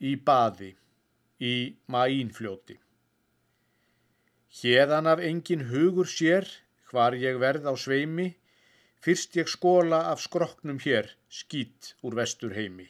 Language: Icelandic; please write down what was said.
í baði í mæínfljóti. Hérðan af engin hugur sér hvar ég verð á sveimi, fyrst ég skóla af skroknum hér skýt úr vestur heimi.